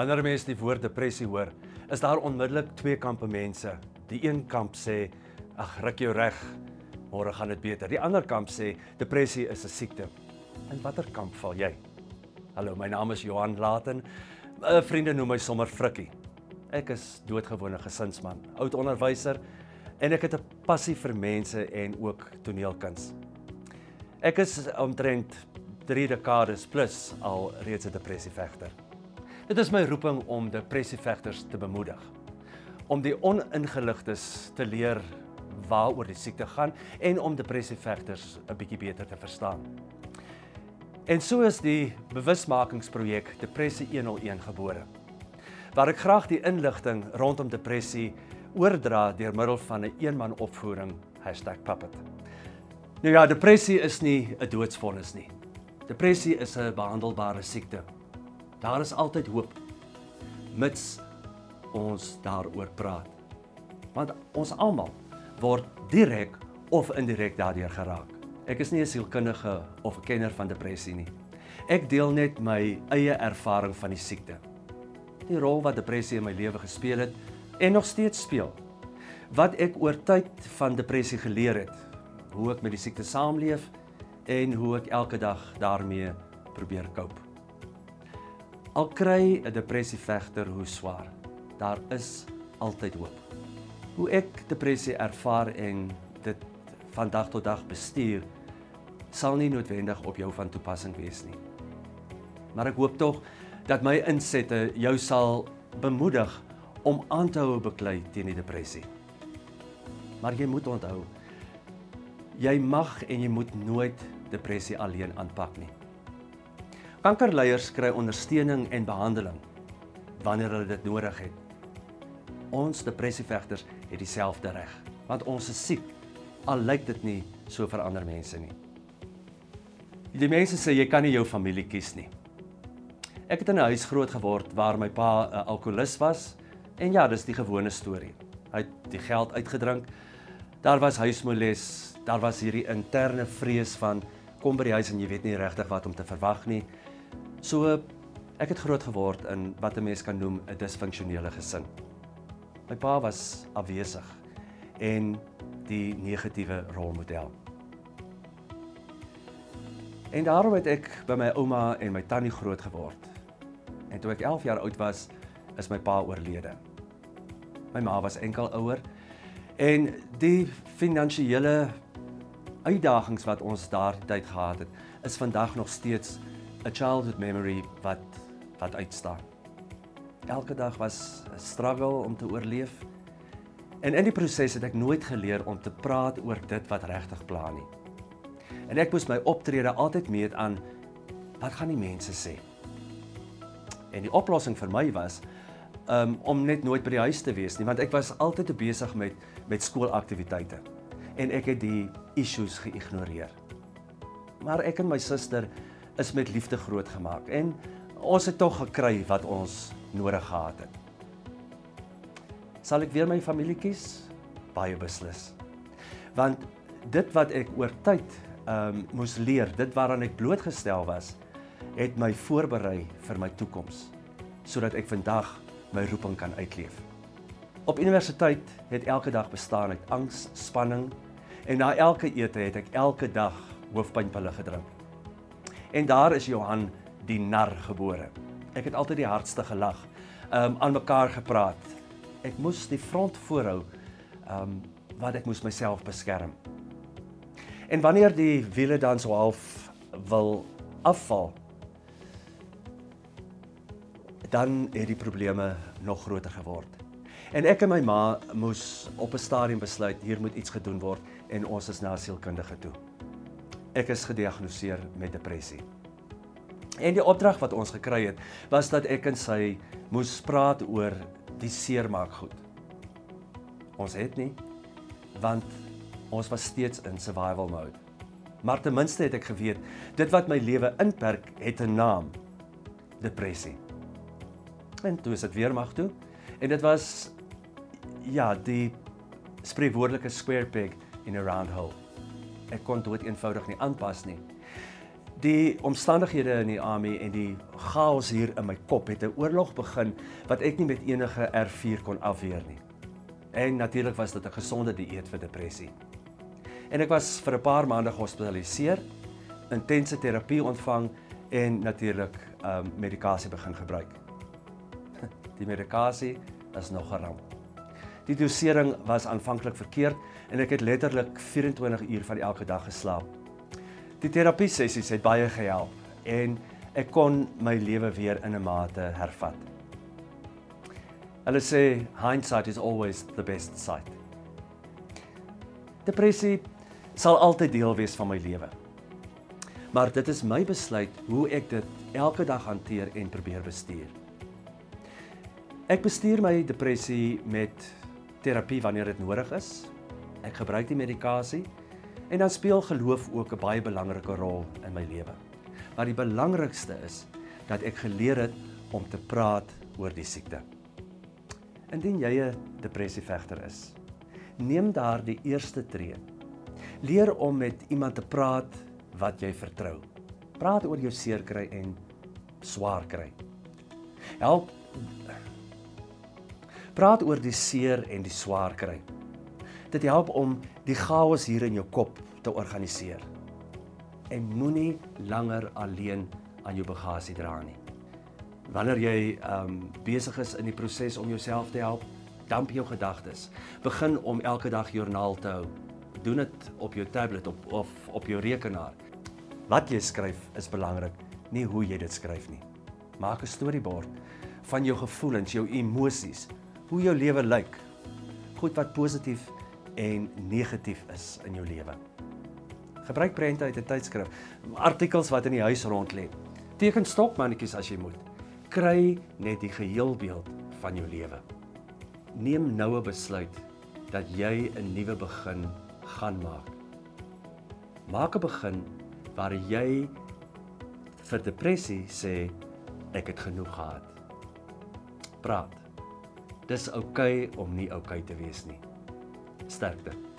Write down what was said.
Wanneer mense die woord depressie hoor, is daar onmiddellik twee kampe mense. Die een kamp sê, "Ag, ruk jou reg, môre gaan dit beter." Die ander kamp sê, "Depressie is 'n siekte." In watter kamp val jy? Hallo, my naam is Johan Laten. My vriende noem my sommer Frikkie. Ek is doodgewone gesinsman, oud onderwyser en ek het 'n passie vir mense en ook toneelkuns. Ek is omtrent 3 dekades plus al reeds 'n depressievegter. Dit is my roeping om depressievegters te bemoedig. Om die oningeligtes te leer waaroor die siekte gaan en om depressievegters 'n bietjie beter te verstaan. En so is die bewusmakingsprojek Depressie 101 gebore. Waar ek graag die inligting rondom depressie oordra deur middel van 'n een eenman opvoering #puppet. Nou ja, depressie is nie 'n doodsvonnis nie. Depressie is 'n behandelbare siekte. Daar is altyd hoop mits ons daaroor praat. Want ons almal word direk of indirek daardeur geraak. Ek is nie 'n sielkundige of 'n kenner van depressie nie. Ek deel net my eie ervaring van die siekte. Die rol wat depressie in my lewe gespeel het en nog steeds speel. Wat ek oor tyd van depressie geleer het, hoe ek met die siekte saamleef en hoe ek elke dag daarmee probeer cope. Al kry 'n depressievegter hoe swaar, daar is altyd hoop. Hoe ek depressie ervaar en dit van dag tot dag bestuur, sal nie noodwendig op jou van toepassing wees nie. Maar ek hoop tog dat my insette jou sal bemoedig om aan te hou beklei teen die depressie. Maar jy moet onthou, jy mag en jy moet nooit depressie alleen aanpak nie. Kankerleiers kry ondersteuning en behandeling wanneer hulle dit nodig het. Ons depressievegters het dieselfde reg, want ons is siek. Al lyk dit nie so vir ander mense nie. Die mense sê jy kan nie jou familie kies nie. Ek het in 'n huis groot geword waar my pa 'n alkolikus was en ja, dis die gewone storie. Hy het die geld uitgedrink. Daar was huismoles, daar was hierdie interne vrees van kom by die huis en jy weet nie regtig wat om te verwag nie. So ek het groot geword in wat 'n mens kan noem 'n disfunksionele gesin. My pa was afwesig en die negatiewe rolmodel. En daarom het ek by my ouma en my tannie groot geword. En toe ek 11 jaar oud was, is my pa oorlede. My ma was enkel ouer en die finansiële uitdagings wat ons daardie tyd gehad het, is vandag nog steeds 'n childhood memory wat wat uitstaan. Elke dag was 'n struggle om te oorleef. En in die proses het ek nooit geleer om te praat oor dit wat regtig pla nie. En ek moes my optrede altyd meet aan wat gaan die mense sê? En die oplossing vir my was um, om net nooit by die huis te wees nie, want ek was altyd te besig met met skoolaktiwiteite en ek het die issues geïgnoreer. Maar ek en my suster is met liefde grootgemaak en ons het tog gekry wat ons nodig gehad het. Sal ek weer my familie kies? Baie beslis. Want dit wat ek oor tyd ehm um, moes leer, dit waaraan ek blootgestel was, het my voorberei vir my toekoms sodat ek vandag my roeping kan uitleef. Op universiteit het elke dag bestaan uit angs, spanning en na elke ete het ek elke dag hoofpynpille gedrink. En daar is Johan die nar gebore. Ek het altyd die hardste gelag, um aan mekaar gepraat. Ek moes die front voorhou, um wat ek moes myself beskerm. En wanneer die wiele dan so half wil afval, dan het die probleme nog groter geword. En ek en my ma moes op 'n stadium besluit hier moet iets gedoen word en ons is na sielkundige toe ek is gediagnoseer met depressie. En die opdrag wat ons gekry het, was dat ek en sy moes praat oor die seermaak goed. Ons het nie want ons was steeds in survival mode. Maar ten minste het ek geweet dit wat my lewe inperk het 'n naam. Depressie. En toe is dit weer mag toe en dit was ja, die spreekwoordelike square peg in a round hole ek kon dit eenvoudig nie aanpas nie. Die omstandighede in die army en die chaos hier in my kop het 'n oorlog begin wat ek nie met enige R4 kon afweer nie. En natuurlik was dit 'n gesonde dieet vir depressie. En ek was vir 'n paar maande gehospitaliseer, intense terapie ontvang en natuurlik ehm um, medikasie begin gebruik. Die medikasie is nog 'n ramp. Die dosering was aanvanklik verkeerd en ek het letterlik 24 uur van elke dag geslaap. Die terapie sessies het baie gehelp en ek kon my lewe weer in 'n mate hervat. Hulle sê hindsight is always the best sight. Depressie sal altyd deel wees van my lewe. Maar dit is my besluit hoe ek dit elke dag hanteer en probeer bestuur. Ek bestuur my depressie met terapie wanneer dit nodig is. Ek gebruik die medikasie En dan speel geloof ook 'n baie belangrike rol in my lewe. Maar die belangrikste is dat ek geleer het om te praat oor die siekte. Indien jy 'n depressievegter is, neem daar die eerste tree. Leer om met iemand te praat wat jy vertrou. Praat oor jou seer kry en swaar kry. Help Praat oor die seer en die swaar kry. Dit help om die chaos hier in jou kop te organiseer. En moenie langer alleen aan jou bagasie dra nie. Wanneer jy um, besig is in die proses om jouself te help, damp jou gedagtes. Begin om elke dag joernaal te hou. Doen dit op jou tablet op of op jou rekenaar. Wat jy skryf is belangrik, nie hoe jy dit skryf nie. Maak 'n storyboard van jou gevoelens, jou emosies, hoe jou lewe lyk. Goed wat positief en negatief is in jou lewe. Gebruik prente uit 'n tydskrif, artikels wat in die huis rond lê. Teken stokmannetjies as jy moet. Kry net die geheelbeeld van jou lewe. Neem nou 'n besluit dat jy 'n nuwe begin gaan maak. Maak 'n begin waar jy vir depressie sê ek het genoeg gehad. Praat. Dis oukei okay om nie oukei okay te wees nie. Sterkte